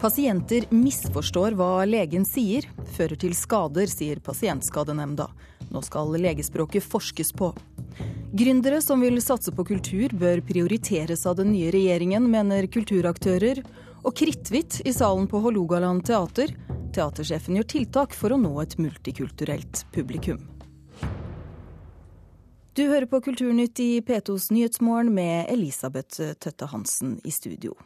Pasienter misforstår hva legen sier, fører til skader, sier Pasientskadenemnda. Nå skal legespråket forskes på. Gründere som vil satse på kultur, bør prioriteres av den nye regjeringen, mener kulturaktører. Og kritthvitt i salen på Hålogaland teater. Teatersjefen gjør tiltak for å nå et multikulturelt publikum. Du hører på Kulturnytt i P2s Nyhetsmorgen med Elisabeth Tøtte Hansen i studio.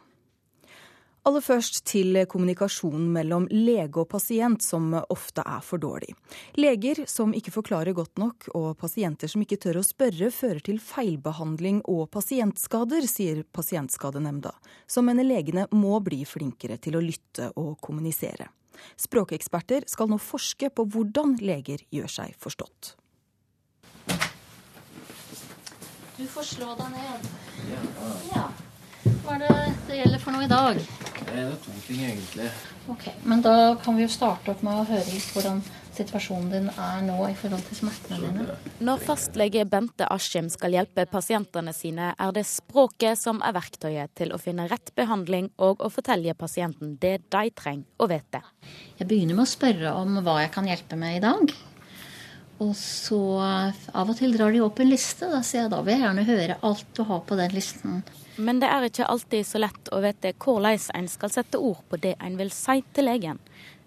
Aller først til kommunikasjonen mellom lege og pasient, som ofte er for dårlig. Leger som ikke forklarer godt nok, og pasienter som ikke tør å spørre, fører til feilbehandling og pasientskader, sier Pasientskadenemnda, som mener legene må bli flinkere til å lytte og kommunisere. Språkeksperter skal nå forske på hvordan leger gjør seg forstått. Du får slå deg ned. Ja. Hva er det det gjelder for noe i dag? Det er to ting, egentlig. Ok, Men da kan vi jo starte opp med å høre litt hvordan situasjonen din er nå i forhold til smertene dine. Når fastlege Bente Askim skal hjelpe pasientene sine, er det språket som er verktøyet til å finne rett behandling og å fortelle pasienten det de trenger å vite. Jeg begynner med å spørre om hva jeg kan hjelpe med i dag. Og så av og til drar de opp en liste. Da sier jeg da vil jeg gjerne høre alt du har på den listen. Men det er ikke alltid så lett å vite hvordan en skal sette ord på det en vil si til legen.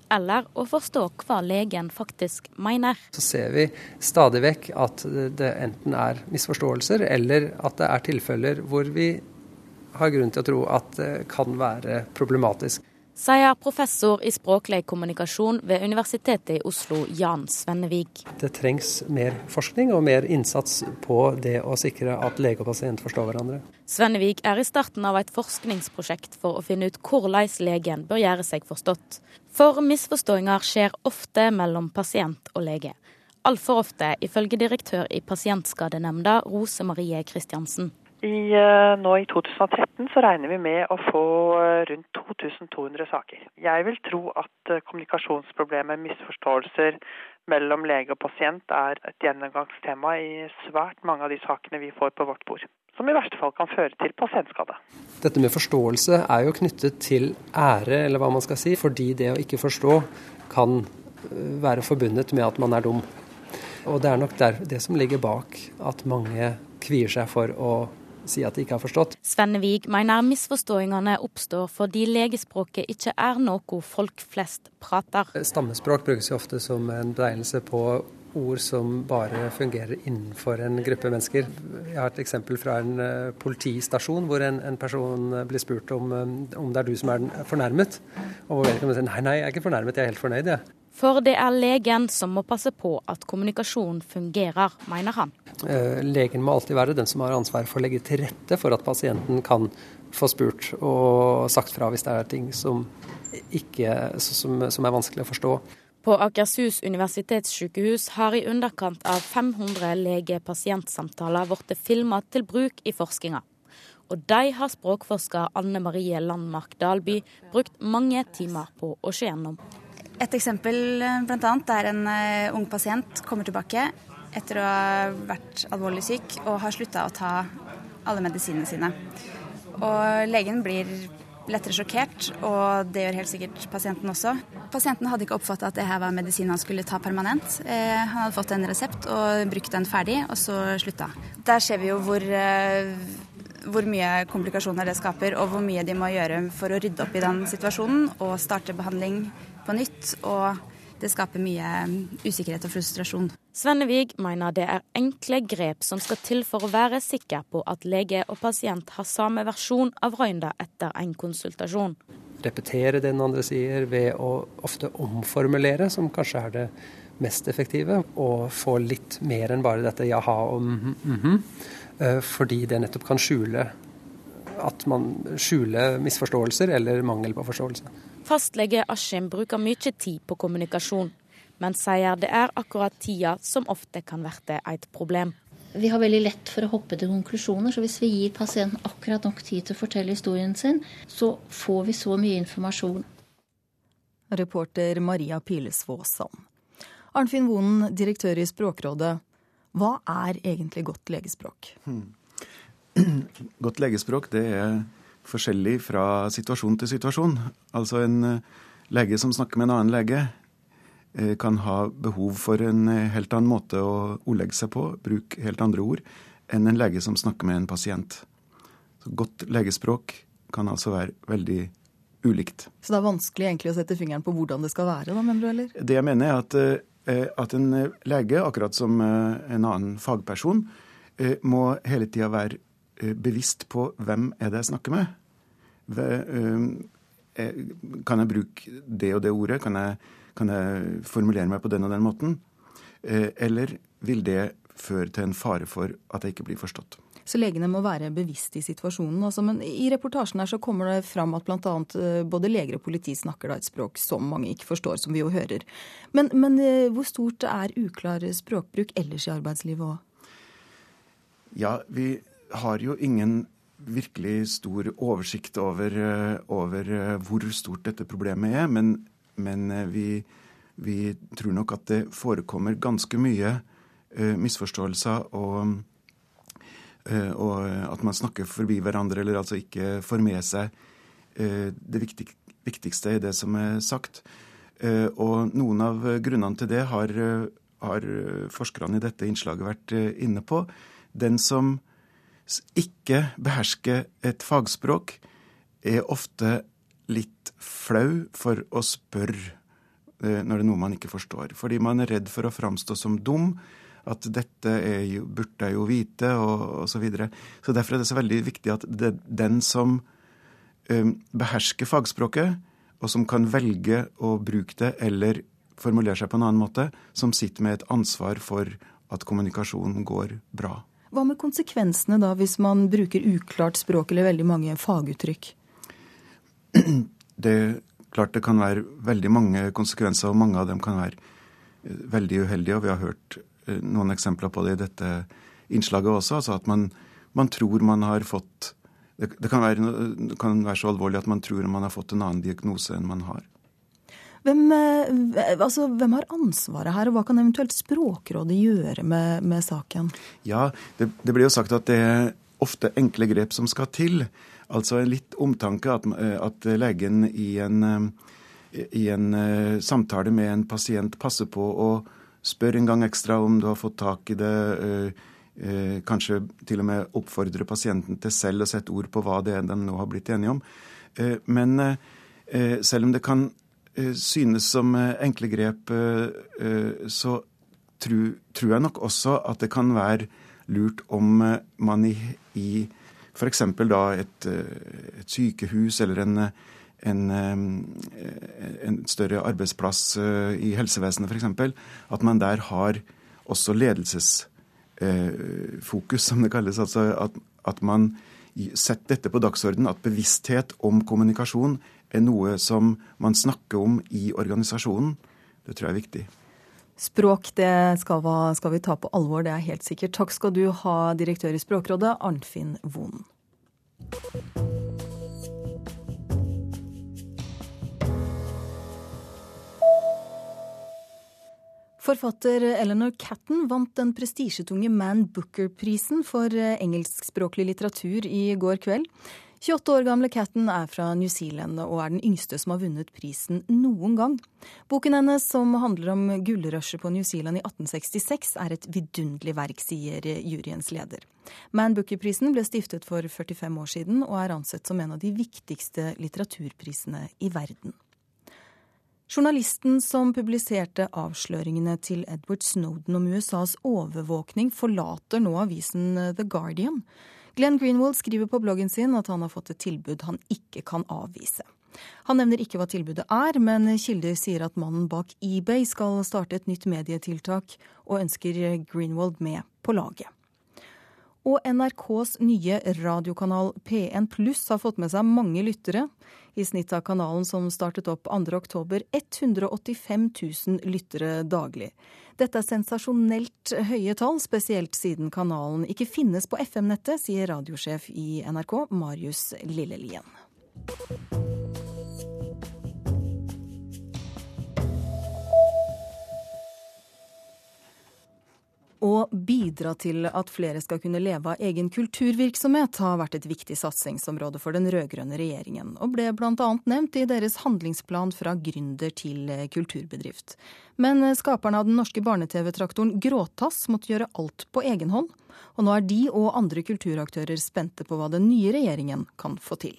Eller å forstå hva legen faktisk mener. Så ser vi stadig vekk at det enten er misforståelser, eller at det er tilfeller hvor vi har grunn til å tro at det kan være problematisk sier professor i språklig kommunikasjon ved Universitetet i Oslo, Jan Svennevig. Det trengs mer forskning og mer innsats på det å sikre at lege og pasient forstår hverandre. Svennevig er i starten av et forskningsprosjekt for å finne ut hvordan legen bør gjøre seg forstått. For misforståinger skjer ofte mellom pasient og lege. Altfor ofte, ifølge direktør i Pasientskadenemnda, Rose Marie Kristiansen. I, eh, nå i 2013 så regner vi med å få eh, rundt 2200 saker. Jeg vil tro at eh, kommunikasjonsproblemer, misforståelser mellom lege og pasient er et gjennomgangstema i svært mange av de sakene vi får på vårt bord. Som i verste fall kan føre til pasientskade. Dette med forståelse er jo knyttet til ære, eller hva man skal si, fordi det å ikke forstå kan være forbundet med at man er dum. Og det er nok det som ligger bak at mange kvier seg for å si at de ikke har forstått. Svennevig mener misforståingene oppstår fordi legespråket ikke er noe folk flest prater. Stammespråk brukes jo ofte som en betegnelse på ord som bare fungerer innenfor en gruppe mennesker. Jeg har et eksempel fra en uh, politistasjon hvor en, en, person blir spurt om, um, om det er du som er fornærmet. Og hvor vedkommende sier nei, nei, jeg er ikke fornærmet, jeg er helt fornøyd, jeg. For det er legen som må passe på at kommunikasjonen fungerer, mener han. Eh, legen må alltid være den som har ansvaret for å legge til rette for at pasienten kan få spurt og sagt fra hvis det er ting som, ikke, som, som er vanskelig å forstå. På Akershus universitetssykehus har i underkant av 500 lege-pasientsamtaler blitt filma til bruk i forskninga. Og de har språkforsker Anne Marie Landmark Dalby brukt mange timer på å se gjennom. Et eksempel eh, blant annet, der en uh, ung pasient kommer tilbake etter å ha vært alvorlig syk og har slutta å ta alle medisinene sine. Og legen blir lettere sjokkert, og det gjør helt sikkert pasienten også. Pasienten hadde ikke oppfatta at det her var medisin han skulle ta permanent. Eh, han hadde fått en resept og brukt den ferdig, og så slutta. Der ser vi jo hvor, eh, hvor mye komplikasjoner det skaper, og hvor mye de må gjøre for å rydde opp i den situasjonen og starte behandling på nytt. og det skaper mye usikkerhet og frustrasjon. Svennevig mener det er enkle grep som skal til for å være sikker på at lege og pasient har samme versjon av røynda etter en konsultasjon. Repetere det den andre sier ved å ofte omformulere, som kanskje er det mest effektive. Og få litt mer enn bare dette jaha og mhm, mhm. Eh, fordi det nettopp kan skjule at man skjuler misforståelser eller mangel på forståelse. Fastlege Askim bruker mye tid på kommunikasjon, men sier det er akkurat tida som ofte kan bli et problem. Vi har veldig lett for å hoppe til konklusjoner, så hvis vi gir pasienten akkurat nok tid til å fortelle historien sin, så får vi så mye informasjon. Reporter Maria Pilesvås Sand. Arnfinn Vonen, direktør i Språkrådet. Hva er egentlig godt legespråk? Hmm. Godt legespråk det er forskjellig fra situasjon til situasjon. Altså en lege som snakker med en annen lege, kan ha behov for en helt annen måte å ordlegge seg på, bruke helt andre ord, enn en lege som snakker med en pasient. Så godt legespråk kan altså være veldig ulikt. Så det er vanskelig egentlig å sette fingeren på hvordan det skal være, da, mener du, eller? Det jeg mener er at, eh, at en lege, akkurat som eh, en annen fagperson, eh, må hele tida være bevisst på hvem er det jeg snakker med. Kan jeg bruke det og det ordet? Kan jeg, kan jeg formulere meg på den og den måten? Eller vil det føre til en fare for at jeg ikke blir forstått? Så legene må være bevisste i situasjonen. Altså, men i reportasjen her så kommer det fram at bl.a. Eh, både leger og politi snakker da et språk som mange ikke forstår, som vi jo hører. Men, men eh, hvor stort er uklar språkbruk ellers i arbeidslivet òg? Ja, vi har jo ingen virkelig stor oversikt over, eh, over hvor stort dette problemet er. Men, men vi, vi, tror nok at det forekommer ganske mye misforståelser og Eh, og at man snakker forbi hverandre, eller altså ikke får med seg eh, det viktigste i det som er sagt. Eh, og noen av grunnene til det har, har forskerne i dette innslaget vært inne på. Den som ikke behersker et fagspråk, er ofte litt flau for å spørre når det er noe man ikke forstår. Fordi man er redd for å framstå som dum at dette jo, burde jeg jo vite, og osv. Så, videre. så derfor er det så veldig viktig at det, den som um, behersker fagspråket, og som kan velge å bruke det eller formulere seg på en annen måte, som sitter med et ansvar for at kommunikasjonen går bra. Hva med konsekvensene da, hvis man bruker uklart språk eller veldig mange faguttrykk? Det er klart det kan være veldig mange konsekvenser, og mange av dem kan være eh, veldig uheldige. Og vi har hørt Eh, noen eksempler på det i dette innslaget også. Altså at man, man tror man har fått det, kan være, det, kan være, så alvorlig at man tror man har fått en annen diagnose enn man har. Hvem, eh, altså, hvem har ansvaret her, og hva kan eventuelt Språkrådet gjøre med, med saken? Ja, det, det blir jo sagt at det er ofte enkle grep som skal til. Altså en litt omtanke at, at legen i en, i en samtale med en pasient passer på å spørre en gang ekstra om du har fått tak i det. Eh, eh, kanskje til og med oppfordre pasienten til selv å sette ord på hva det er de nå har blitt enige om. Eh, men selv om det kan synes som enkle grep, så tror jeg nok også at det kan være lurt om man i, i f.eks. da et, et, sykehus eller en en, en større arbeidsplass eh, i helsevesenet f.eks., at man der har også ledelsesfokus, som det kalles. Altså at, at man setter dette på dagsordenen, at bevissthet om kommunikasjon er noe som man snakker om i organisasjonen. Det tror jeg er viktig. Språk det skal, skal vi ta på alvor, det er helt sikkert. Takk skal du ha, direktør i Språkrådet, Arnfinn Vonen. Forfatter Eleanor Catton vant den prestisjetunge Man Booker-prisen for eh, engelskspråklig litteratur i går kveld. 28 år gamle Catten er fra New Zealand og er den yngste som har vunnet prisen noen gang. Boken hennes, som handler om gullrushet på New Zealand i 1866, er et vidunderlig verk, sier juryens leder. Man Booker-prisen ble stiftet for 45 år siden og er ansett som en av de viktigste litteraturprisene i verden. Journalisten som publiserte avsløringene til Edward Snowden om USAs overvåkning, forlater nå avisen The Guardian. Glenn Greenwald skriver på bloggen sin at han har fått et tilbud han ikke kan avvise. Han nevner ikke hva tilbudet er, men kilder sier at mannen bak eBay skal starte et nytt medietiltak, og ønsker Greenwald med på laget. Og NRKs nye radiokanal P1 Pluss har fått med seg mange lyttere. I snitt av kanalen som startet opp 2.10, 185 000 lyttere daglig. Dette er sensasjonelt høye tall, spesielt siden kanalen ikke finnes på FM-nettet, sier radiosjef i NRK, Marius Lillelien. Å bidra til at flere skal kunne leve av egen kulturvirksomhet, har vært et viktig satsingsområde for den rød-grønne regjeringen, og ble bl.a. nevnt i deres handlingsplan fra gründer til kulturbedrift. Men skaperne av den norske barne-TV-traktoren Gråtass måtte gjøre alt på egen hånd, og nå er de og andre kulturaktører spente på hva den nye regjeringen kan få til.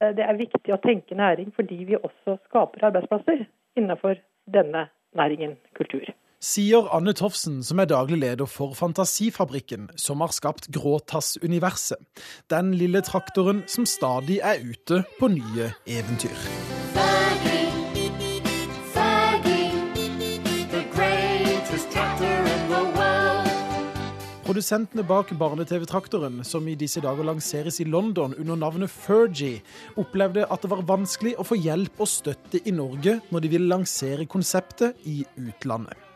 Det er viktig å tenke næring fordi vi også skaper arbeidsplasser innenfor denne næringen kultur sier Anne Tofsen, som er daglig leder for Fantasifabrikken, som har skapt Gråtass-universet. Den lille traktoren som stadig er ute på nye eventyr. Produsentene bak barne-TV-traktoren, som i disse dager lanseres i London under navnet Fergie, opplevde at det var vanskelig å få hjelp og støtte i Norge når de ville lansere konseptet i utlandet.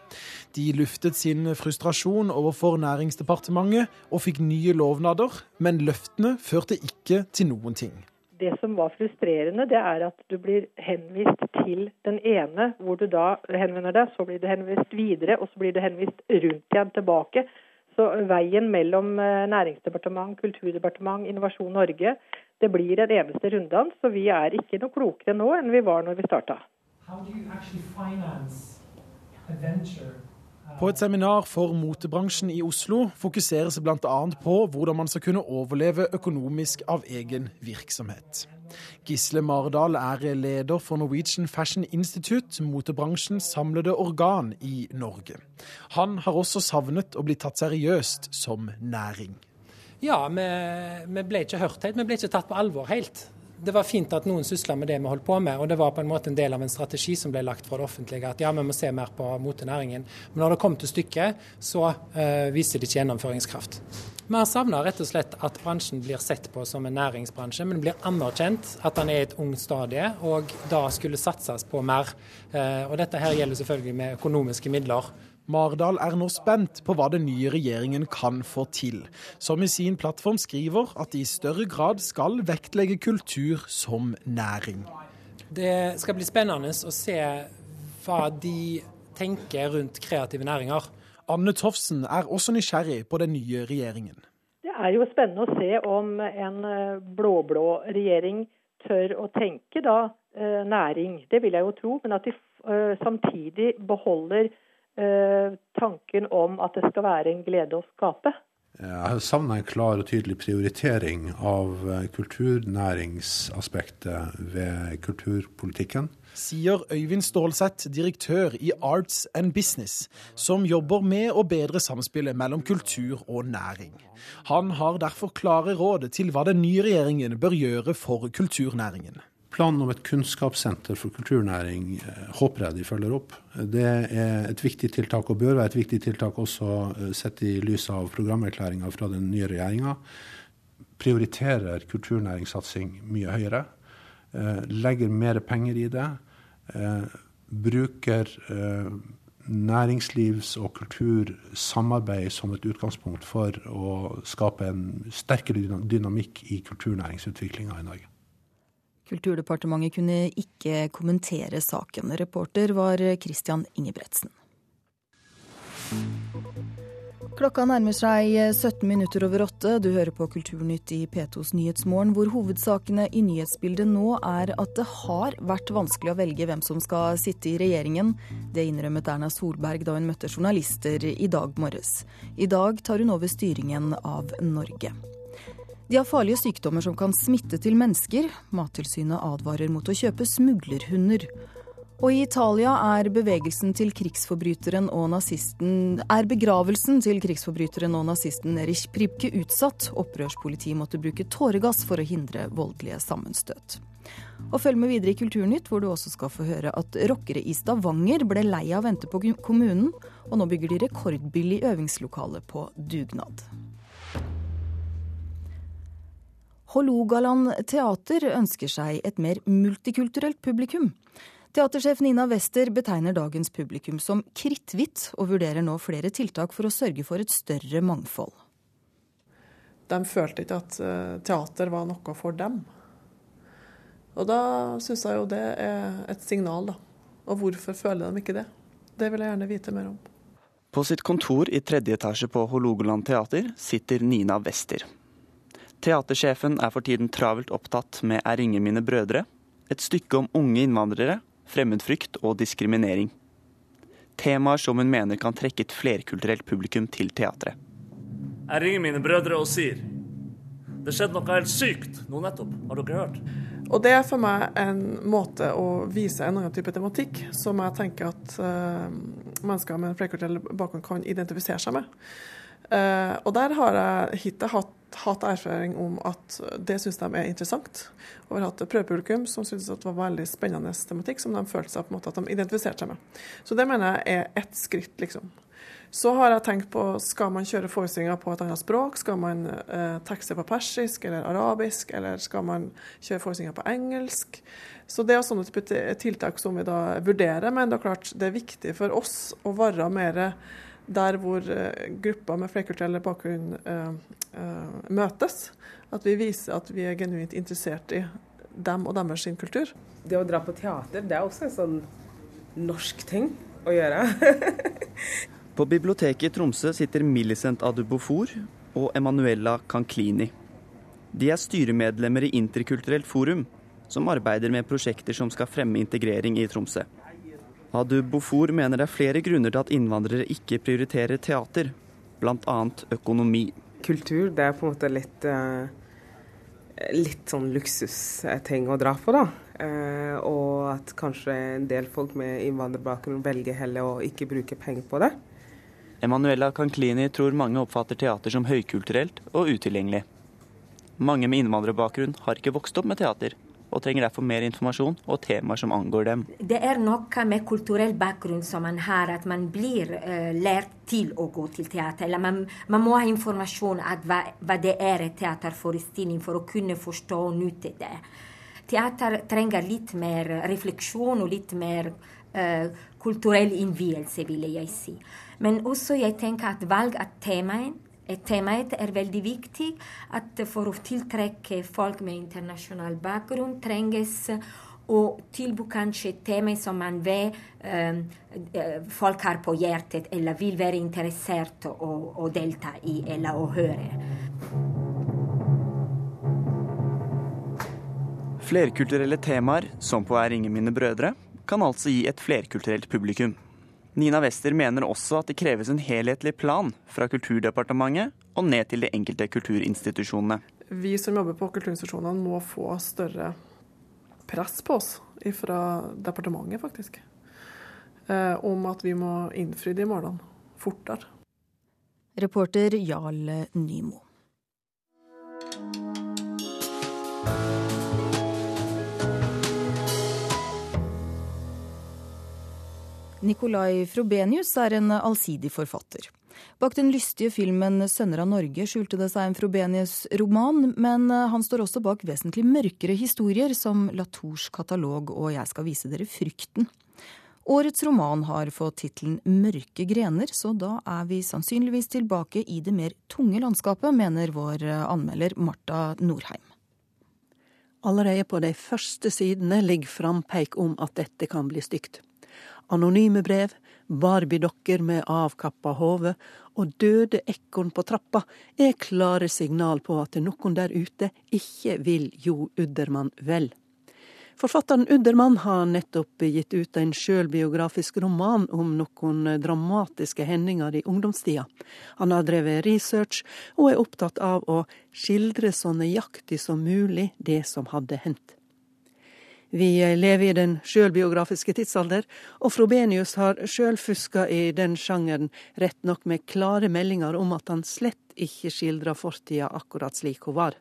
De luftet sin frustrasjon overfor Næringsdepartementet og fikk nye lovnader, men løftene førte ikke til noen ting. Det som var frustrerende, det er at du blir henvist til den ene, hvor du da henvender deg, så blir du henvist videre, og så blir du henvist rundt igjen tilbake. Så veien mellom eh, Næringsdepartement, Kulturdepartement, Innovasjon Norge, det blir en eneste runddans. Så vi er ikke noe klokere nå enn vi var når vi starta. How do you actually finance a venture på et seminar for motebransjen i Oslo fokuseres bl.a. på hvordan man skal kunne overleve økonomisk av egen virksomhet. Gisle Mardal er leder for Norwegian Fashion Institute, motebransjens samlede organ i Norge. Han har også savnet å bli tatt seriøst som næring. Ja, vi, vi ble ikke hørt helt. Vi ble ikke tatt på alvor helt det var fint at noen sysla med det vi holdt på med, og det var på en måte en del av en strategi som ble lagt fra det offentlige, at ja, vi må se mer på motenæringen. Men når det kom til stykket, så uh, viste det ikke gjennomføringskraft. Vi har savna rett og slett at bransjen blir sett på som en næringsbransje, men blir anerkjent at den er i et ungt stadie, og da skulle satses på mer. Uh, og dette her gjelder selvfølgelig med økonomiske midler. Mardal er nå spent på hva den nye regjeringen kan få til, som i sin plattform skriver at de i større grad skal vektlegge kultur som næring. Det skal bli spennende å se hva de tenker rundt kreative næringer. Anne Tofsen er også nysgjerrig på den nye regjeringen. Det er jo spennende å se om en eh, blå-blå regjering tør å tenke da eh, næring. Det vil jeg jo tro, men at de eh, samtidig beholder Eh, tanken om at det skal være en glede å skape. Jeg savner en klar og tydelig prioritering av eh, kulturnæringsaspektet ved kulturpolitikken. Sier Øyvind Stålseth, direktør i Arts and Business, som jobber med å bedre samspillet mellom kultur og næring. Han har derfor klare råd til hva den nye regjeringen bør gjøre for kulturnæringen. Planen om et kunnskapssenter for kulturnæring eh, håper jeg de følger opp. Det er et viktig tiltak og bør være et viktig tiltak også eh, sett i lys av programerklæringa fra den nye regjeringa. Prioriterer kulturnæringssatsing mye høyere. Eh, legger mer penger i det. Bruker næringslivs- og kultursamarbeid som et utgangspunkt for å skape en sterkere dynamikk i kulturnæringsutviklinga i Norge. Kulturdepartementet kunne ikke kommentere saken. Reporter var Christian Ingebretsen. Klokka nærmer seg 17 minutter over åtte. Du hører på Kulturnytt i P2s Nyhetsmorgen, hvor hovedsakene i nyhetsbildet nå er at det har vært vanskelig å velge hvem som skal sitte i regjeringen. Det innrømmet Erna Solberg da hun møtte journalister i dag morges. I dag tar hun over styringen av Norge. De har farlige sykdommer som kan smitte til mennesker. Mattilsynet advarer mot å kjøpe smuglerhunder. Og i Italia er, til krigsforbryteren og nazisten, er begravelsen til krigsforbryteren og nazisten Erich Pripke utsatt. Opprørspolitiet måtte bruke tåregass for å hindre voldelige sammenstøt. Og følg med videre i Kulturnytt, hvor du også skal få høre at rockere i Stavanger ble lei av å vente på kommunen, og nå bygger de rekordbillig øvingslokale på dugnad. Hålogaland teater ønsker seg et mer multikulturelt publikum. Teatersjef Nina Wester betegner dagens publikum som kritthvitt, og vurderer nå flere tiltak for å sørge for et større mangfold. De følte ikke at eh, teater var noe for dem. Og da syns jeg jo det er et signal, da. Og hvorfor føler de ikke det? Det vil jeg gjerne vite mer om. På sitt kontor i tredje etasje på Hålogaland teater sitter Nina Wester. Teatersjefen er for tiden travelt opptatt med Er ingen mine brødre, et stykke om unge innvandrere, fremmedfrykt og diskriminering. Temaer som hun mener kan trekke et flerkulturelt publikum til teatret. Jeg ringer mine brødre og sier det skjedde noe helt sykt nå nettopp. Har dere hørt? Og det er for meg en måte å vise en annen type tematikk som jeg tenker at uh, mennesker med en flerkulturell bakgrunn kan identifisere seg med. Uh, og der har jeg hittil hatt, hatt, erfaring om at det syns de er interessant. Og har hatt et prøvepublikum som syntes det var veldig spennende tematikk som de følte seg på en måte at de identifiserte seg med. Så det mener jeg er ett skritt, liksom. Så har jeg tenkt på skal man kjøre forestillinger på et annet språk. Skal man eh, tekste på persisk eller arabisk, eller skal man kjøre forestillinger på engelsk. Så det er sånne type tiltak som vi da vurderer. Men det er klart det er viktig for oss å være mer der hvor eh, grupper med flerkulturell bakgrunn eh, eh, møtes. At vi viser at vi er genuint interessert i dem og deres sin kultur. Det å dra på teater, det er også en sånn norsk ting å gjøre. På biblioteket i Tromsø sitter Millicent Adubofor og Emanuela Canklini. De er styremedlemmer i Interkulturelt forum, som arbeider med prosjekter som skal fremme integrering i Tromsø. Adubofor mener det er flere grunner til at innvandrere ikke prioriterer teater, bl.a. økonomi. Kultur det er på en måte litt, uh, litt sånn luksusting å dra på, da. Uh, og at kanskje en del folk med innvandrerbakgrunn velger heller å ikke bruke penger på det. Emanuela Kanklini tror mange oppfatter teater som høykulturelt og utilgjengelig. Mange med innvandrerbakgrunn har ikke vokst opp med teater, og trenger derfor mer informasjon og temaer som angår dem. Det er noe med kulturell bakgrunn som man har, at man blir uh, lært til å gå til teater. Eller man, man må ha informasjon om hva, hva, det er en teaterforestilling for å kunne forstå og nyte det. Teater trenger litt mer refleksjon og litt mer uh, kulturell innvielse, vil jeg si. Men også jeg tenker at valg av temaet Temaet er veldig viktig. at For å tiltrekke folk med internasjonal bakgrunn trenges å tilby kanskje temaer som man vet um, folk har på hjertet eller vil være interessert å, å delta i eller å høre. Flerkulturelle temaer, som på Er ingen mine brødre, kan altså gi et flerkulturelt publikum. Nina Wester mener også at det kreves en helhetlig plan fra Kulturdepartementet og ned til de enkelte kulturinstitusjonene. Vi som jobber på kulturinstitusjonene må få større press på oss fra departementet, faktisk. Eh, om at vi må innfri de målene fortere. Reporter Jarl Nymo. Nicolai Frobenius er en allsidig forfatter. Bak den lystige filmen 'Sønner av Norge' skjulte det seg en Frobenius-roman, men han står også bak vesentlig mørkere historier, som Latours katalog og 'Jeg skal vise dere frykten'. Årets roman har fått tittelen 'Mørke grener', så da er vi sannsynligvis tilbake i det mer tunge landskapet, mener vår anmelder Marta Norheim. Allerede på de første sidene ligger frampeik om at dette kan bli stygt. Anonyme brev, barbiedokker med avkappa hode og døde ekorn på trappa er klare signal på at noen der ute ikke vil Jo Uddermann vel. Forfatteren Uddermann har nettopp gitt ut en sjølbiografisk roman om noen dramatiske hendinger i ungdomstida. Han har drevet research og er opptatt av å skildre så nøyaktig som mulig det som hadde hendt. Vi lever i den sjølbiografiske tidsalder, og Frobenius har sjøl fuska i den sjangeren, rett nok med klare meldinger om at han slett ikke skildrer fortida akkurat slik hun var.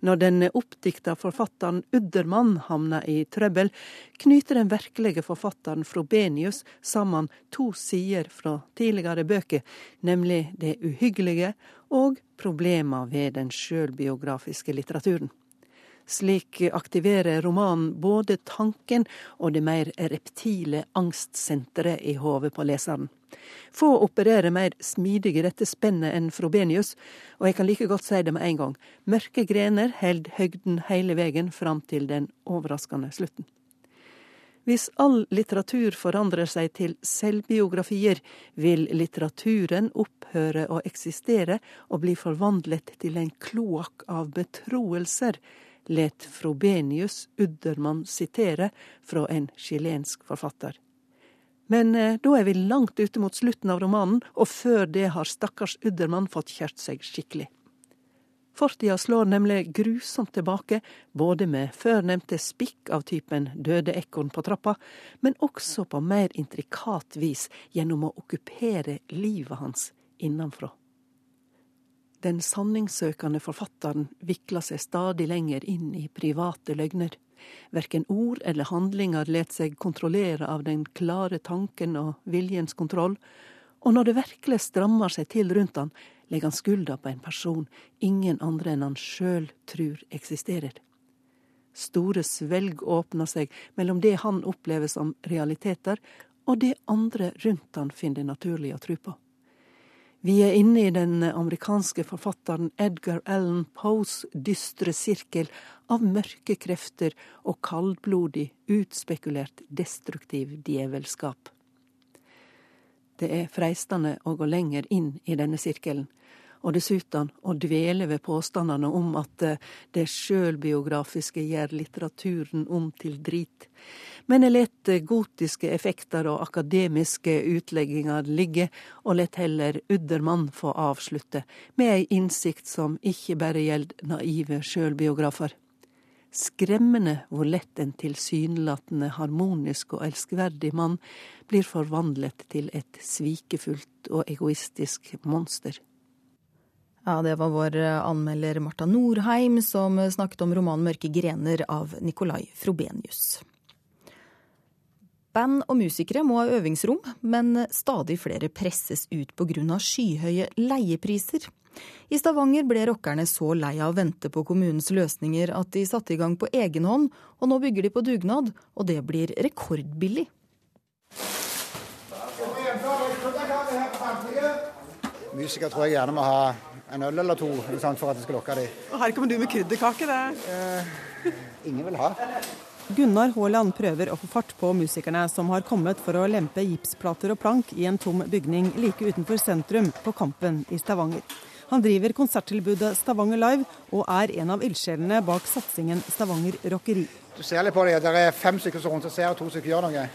Når den oppdikta forfatteren Uddermann havner i trøbbel, knyter den virkelige forfatteren Frobenius sammen to sider fra tidligere bøker, nemlig det uhyggelige og problema ved den sjølbiografiske litteraturen. Slik aktiverer romanen både tanken og det mer reptile angstsenteret i hodet på leseren. Få opererer mer smidig i dette spennet enn Frobenius, og jeg kan like godt si det med en gang. Mørke grener held høgden hele veien fram til den overraskende slutten. Hvis all litteratur forandrer seg til selvbiografier, vil litteraturen opphøre å eksistere og bli forvandlet til en kloakk av betroelser, let Frobenius Uddermann sitere fra en chilensk forfatter. Men eh, da er vi langt ute mot slutten av romanen, og før det har stakkars Uddermann fått kjært seg skikkelig. Fortida slår nemlig grusomt tilbake, både med førnevnte spikk av typen døde ekorn på trappa, men også på mer intrikat vis gjennom å okkupere livet hans innanfra. Den sanningssøkende forfatteren vikler seg stadig lenger inn i private løgner. Verken ord eller handlinger let seg kontrollere av den klare tanken og viljens kontroll, og når det virkelig strammer seg til rundt han, legger han skylda på en person ingen andre enn han sjøl tror eksisterer. Store svelg åpner seg mellom det han opplever som realiteter, og det andre rundt han finner det naturlig å tro på. Vi er inne i den amerikanske forfatteren Edgar Allan Poes dystre sirkel av mørke krefter og kaldblodig, utspekulert, destruktiv djevelskap. Det er freistende å gå lenger inn i denne sirkelen, og dessuten å dvele ved påstandene om at eh, det sjølbiografiske gjør litteraturen om til drit. Men jeg let gotiske effekter og akademiske utlegginger ligge, og let heller Uddermann få avslutte, med ei innsikt som ikke bare gjelder naive sjølbiografer. Skremmende hvor lett en tilsynelatende harmonisk og elskverdig mann blir forvandlet til et svikefullt og egoistisk monster. Ja, det var vår anmelder Marta Norheim som snakket om romanen 'Mørke grener' av Nicolai Frobenius. Band og musikere må ha øvingsrom, men stadig flere presses ut pga. skyhøye leiepriser. I Stavanger ble rockerne så lei av å vente på kommunens løsninger at de satte i gang på egen hånd, og nå bygger de på dugnad, og det blir rekordbillig. Musikere tror jeg gjerne må ha en øl eller to for at det skal lokke dem. Og her kommer du med krydderkake, det. Eh, ingen vil ha. Gunnar Haaland prøver å få fart på musikerne som har kommet for å lempe gipsplater og plank i en tom bygning like utenfor sentrum på Kampen i Stavanger. Han driver konserttilbudet Stavanger Live, og er en av ildsjelene bak satsingen Stavanger Rockeri. Du ser litt på det, det er fem stykker som rundt og ser, og to stykker gjør noe.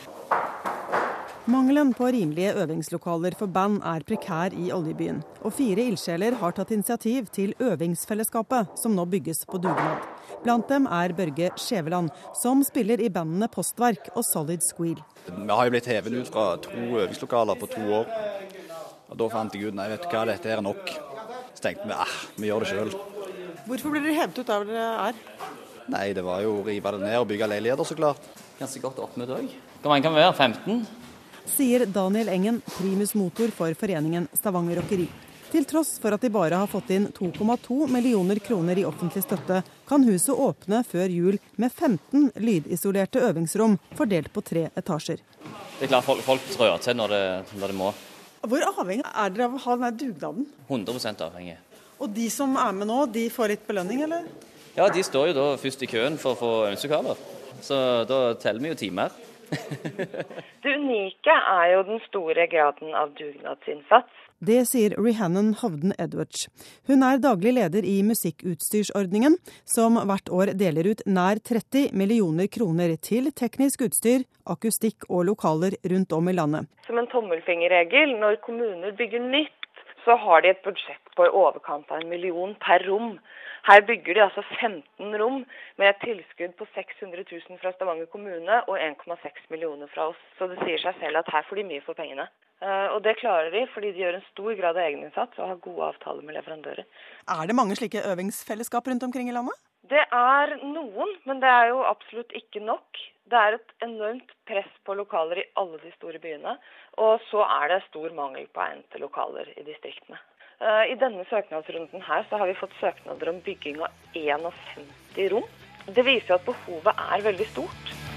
Mangelen på rimelige øvingslokaler for band er prekær i oljebyen, og fire ildsjeler har tatt initiativ til Øvingsfellesskapet, som nå bygges på dugnad. Blant dem er Børge Skjæveland, som spiller i bandene Postverk og Solid Squeal. Vi har jo blitt hevet ut fra to øvingslokaler på to år. Og Da fant jeg ut nei, vet du hva, dette er nok. Så tenkte vi eh, vi gjør det sjøl. Hvorfor ble dere hevet ut der dere er? Nei, det var jo å rive det ned og bygge leiligheter, så klart. Ganske godt oppmøte òg. Hvor mange kan vi være? 15? Sier Daniel Engen, primus motor for foreningen Stavanger Rockeri. Til tross for at de bare har fått inn 2,2 millioner kroner i offentlig støtte, kan huset åpne før jul med 15 lydisolerte øvingsrom fordelt på tre etasjer. Det er klart Folk, folk trør til når det, når det må. Hvor avhengig er dere av å ha denne dugnaden? 100% avhengig. Og de som er med nå, de får litt belønning, eller? Ja, de står jo da først i køen for å få ønskelokaler. Så da teller vi jo timer. det unike er jo den store graden av dugnadsinnsats. Det sier Rihannon Hovden Edwards. Hun er daglig leder i Musikkutstyrsordningen, som hvert år deler ut nær 30 millioner kroner til teknisk utstyr, akustikk og lokaler rundt om i landet. Som en tommelfingerregel, når kommuner bygger nytt, så har de et budsjett på i overkant av en million per rom. Her bygger de altså 15 rom med et tilskudd på 600 000 fra Stavanger kommune og 1,6 millioner fra oss. Så det sier seg selv at her får de mye for pengene. Eh, og det klarer de fordi de gjør en stor grad av egeninnsats og har gode avtaler med leverandører. Er det mange slike øvingsfellesskap rundt omkring i landet? Det er noen, men det er jo absolutt ikke nok. Det er et enormt press på lokaler i alle de store byene. Og så er det stor mangel på egnede lokaler i distriktene. Eh, I denne søknadsrunden her så har vi fått søknader om bygging av 51 rom. Det viser at behovet er veldig stort.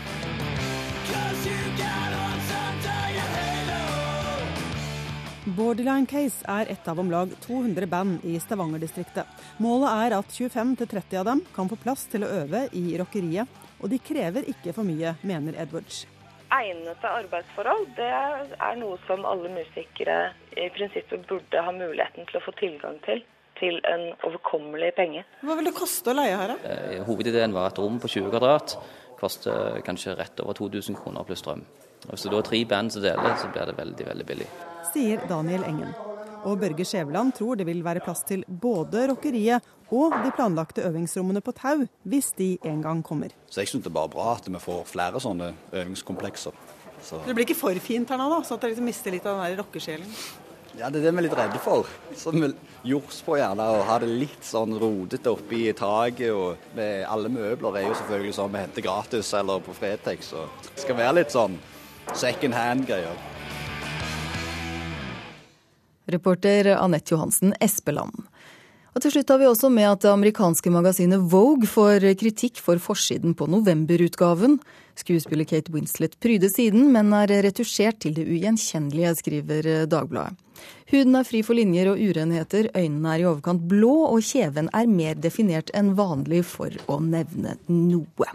Borderline Case er et av om lag 200 band i Stavanger-distriktet. Målet er at 25-30 av dem kan få plass til å øve i rockeriet, og de krever ikke for mye, mener Edwards. egnede arbeidsforhold, det er noe som alle musikere i prinsippet burde ha muligheten til å få tilgang til. Til en overkommelig penge. Hva vil det koste å leie her, da? Eh, hovedideen var et rom på 20 kvadrat. Koster kanskje rett over 2000 kroner pluss strøm. Og Hvis det da er tre band som deler, så blir det veldig, veldig billig. Sier Daniel Engen. Og Børge Skjæveland tror det vil være plass til både rockeriet og de planlagte øvingsrommene på Tau, hvis de en gang kommer. Så Jeg syns det er bare bra at vi får flere sånne øvingskomplekser. Så. Det blir ikke for fint her nå, da, så at dere liksom mister litt av den der rockesjelen? Ja, det er det vi er litt redde for. Så vi jords på gjerne og har det litt sånn rodete oppi taket. og med Alle møbler er jo selvfølgelig sånn vi henter gratis eller på Fretex. Så det skal være litt sånn second hand-greier. Reporter Anette Johansen Espeland. Og til slutt har vi også med at det amerikanske magasinet Vogue får kritikk for forsiden på novemberutgaven. Skuespiller Kate Winslet pryder siden, men er retusjert til det ugjenkjennelige, skriver Dagbladet. Huden er fri for linjer og urenheter, øynene er i overkant blå, og kjeven er mer definert enn vanlig, for å nevne noe.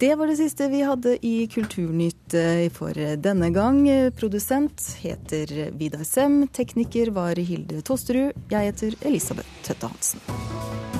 Det var det siste vi hadde i Kulturnytt eh, for denne gang. Produsent heter Vidar Sem. Tekniker var Hilde Tosterud. Jeg heter Elisabeth Tøtte Hansen.